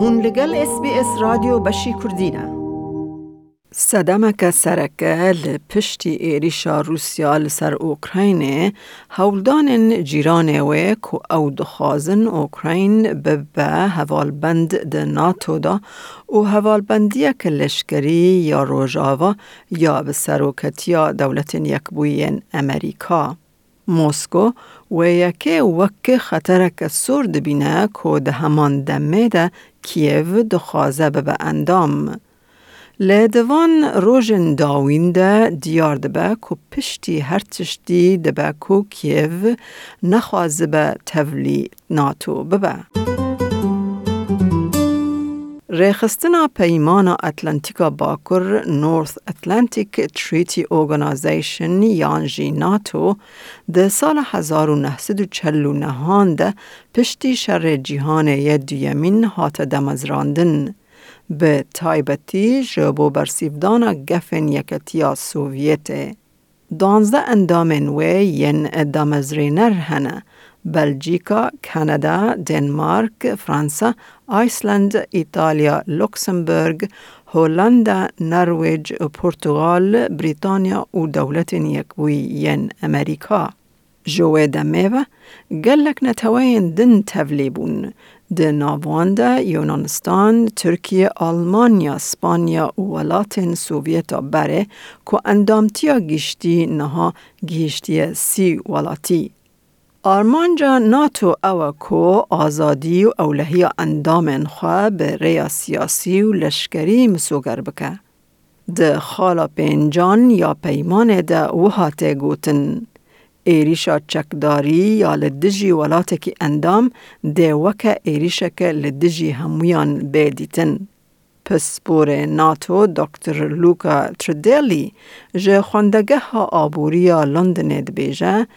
هون لگل اس بی اس رادیو بشی کردینه. سدمک سرکه لپشتی ایریشا روسیا لسر اوکراین هولدان جیران و که او دخوازن اوکراین بند ده ناتو دا. و هوالبندی که لشکری یا روژاوا یا به سروکتیا دولت یکبوین امریکا. موسکو و یکی وک خطرک سور دبینه که ده همان دمه ده کیو دخوازه به اندام. لدوان روژن داوین ده دیار دبه که پشتی هر تشتی که کیو نخوازه به تولی ناتو ببه. ریخستنا پیمان اتلانتیکا باکر نورث اتلانتیک تریتی ارگانیزیشن یانجی ناتو ده سال 1949 ده پشتی شر جیهان یدیمین هات دمزراندن. به تایبتی جبو برسیفدان گفن یکتیا سوویت دانزده اندامن وی ین دامزرینر هنه بلژیکا، کانادا، دنمارک، فرانسه، ایسلند، ایتالیا، لوکسمبورگ، هولندا، نرویج، پرتغال، بریتانیا و دولت یکبوی ین امریکا. جوه دمیوه گلک نتوین دن تولیبون د ناوانده یونانستان، ترکیه، آلمانیا، سپانیا و ولاتین سوویتا بره که اندامتیا گیشتی نها گیشتی سی ولاتی. آرمانجا ناتو او کو آزادی و اولهی اندام خواه به ریا سیاسی و لشکری مسوگر بکه. ده خالا پینجان یا پیمان ده وحاته گوتن. ایریشا چکداری یا لدجی ولاتکی اندام ده وکه ایریشک لدجی همویان بیدیتن. پسپور ناتو دکتر لوکا تردیلی جه خوندگه ها آبوریا لندن دبیجه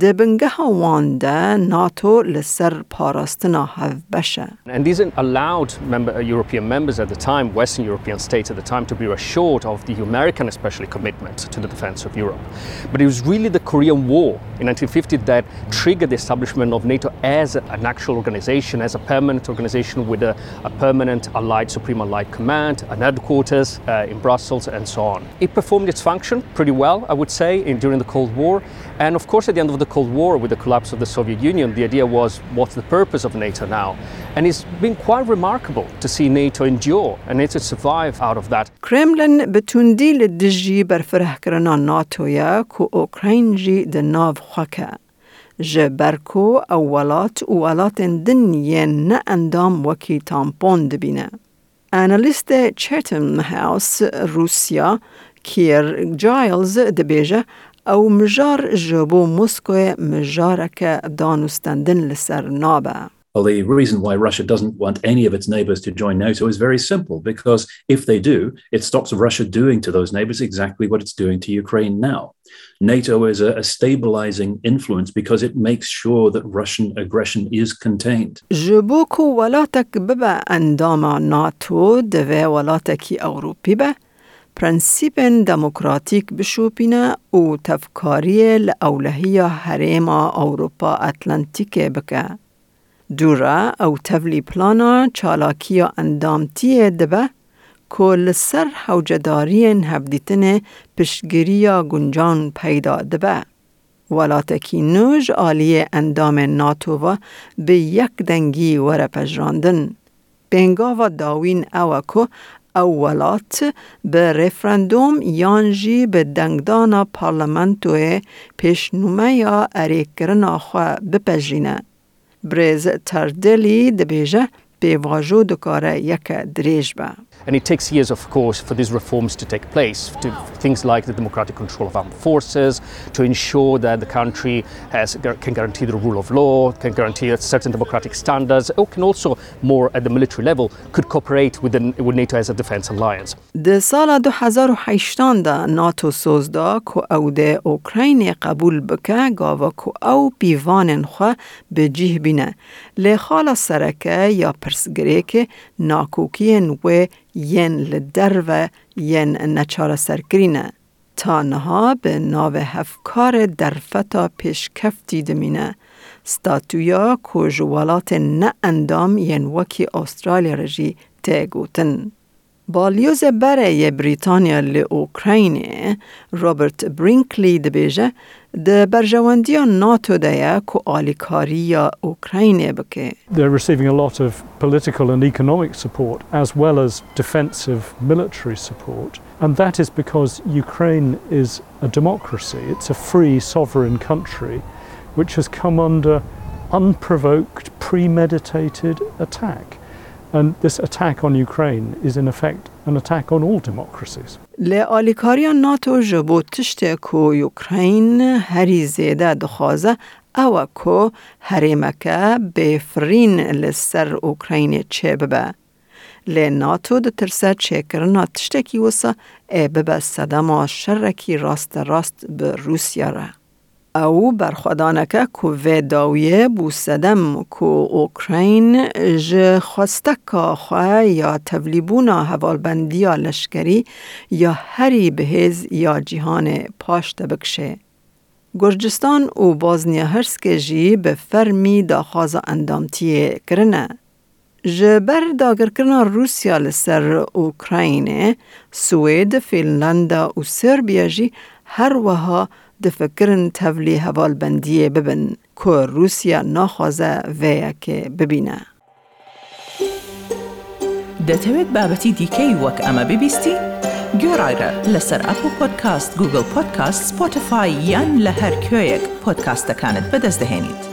ده بنگه ها وانده ناتو لسر پاراستنا هف بشه. And these allowed member, European members at the time, Western European states at the time, to be assured of the American especially commitment to the defense of Europe. But it was really the Korean War in 1950 that triggered the establishment of NATO as an actual organization, as a permanent organization with a, a permanent allied, supreme allied command, an headquarters uh, in Brussels, and so on. It performed its function pretty well, I would say, in, during the Cold War. And of course, at the end of the Cold War, with the collapse of the Soviet Union, the idea was what's the purpose of NATO now? And it's been quite remarkable to see NATO endure and NATO survive out of that. Kremlin بتوندی لدجی برفره کرنا ناتویا کو اوکراین جی د ناو خوکه. جبرکو اولات و ولات دن ین نه اندام وکی تامپون دبینه. انالیست چرتم هاوس روسیا کیر جایلز دبیجه او مجار جبو مسکو مجارک دانستندن لسر نابه. Well, the reason why Russia doesn't want any of its neighbors to join NATO is very simple because if they do, it stops Russia doing to those neighbors exactly what it's doing to Ukraine now. NATO is a, a stabilizing influence because it makes sure that Russian aggression is contained. جبوكو ولاتك ببا انداما ناتو دوه ولاتكي اوروبي به پرنسیپن دموکراتیک بشوپینه و تفکاری لأولهیه هریما اوروپا اتلانتیک بکه. دورا او تولی پلانا چالاکیا اندامتی دبه کل سر حوجدارین هفدیتن پشگیریا گنجان پیدا دبه. ولاتکی نوج آلی اندام ناتو به یک دنگی وره پجراندن. بنگا و داوین اوکو اولات به رفرندوم یانجی به دنگدان پارلمنتوی پیشنومه یا اریکرنا خواه بپجینه. برز تردلی دبیجه به واجو دکاره یک دریج به. And it takes years, of course, for these reforms to take place, to things like the democratic control of armed forces, to ensure that the country has, can guarantee the rule of law, can guarantee certain democratic standards, or can also, more at the military level, could cooperate with, the, with NATO as a defense alliance. ده سال 2008 ده ناتو سوزدا که او ده اوکراین قبول بکه گاوا که او پیوان خو به جیه بینه. لخال سرکه یا پرسگره که ناکوکی نوه ین لدر ین نچار سرکرینه تا نها به ناو هفکار درفتا کفتی دمینه ستاتویا کو جوالات نه اندام ین وکی استرالیا رجی تیگوتن. بالیوز برای بریتانیا لی اوکراین رابرت برینکلی دبیجه ده برجواندی ناتو ده کو آلیکاری یا اوکراین بکه. They're receiving a lot of political and economic support as well as defensive military support. And that is because Ukraine is a democracy. It's a free sovereign country which has come under unprovoked, premeditated attack. And this attack on Ukraine is in effect an attack on all democracies. لی آلیکاریا ناتو جبو تشت کو یوکراین هری زیده دخوازه او کو هریمکه بفرین لسر اوکراین چه ببه. لی ناتو ده ترسه او برخوادانکه کو و داویه بو صدم کو اوکراین ج خواستکا خواه یا تولیبونا حوالبندیا لشکری یا هری بهز یا جیهان پاش بکشه. گرجستان و بازنیا هرسک جی به فرمی داخواز اندامتیه کرنه. جبر داگر کرنا روسیا لسر اوکراین، سوید، فنلند و سربیا جی دفکرن تولی حوال بندیه ببن که روسیا ناخوازه ویا که ببینه. دەتەوێت بابەتی دیکەی وەک ئەمە ببیستی؟ گۆڕایرە لەسەر ئەپ و پۆدکاست گوگل پۆدکاست سپۆتفاای یان لە هەر کوێیەک پۆدکاستەکانت بەدەستدەێنیت.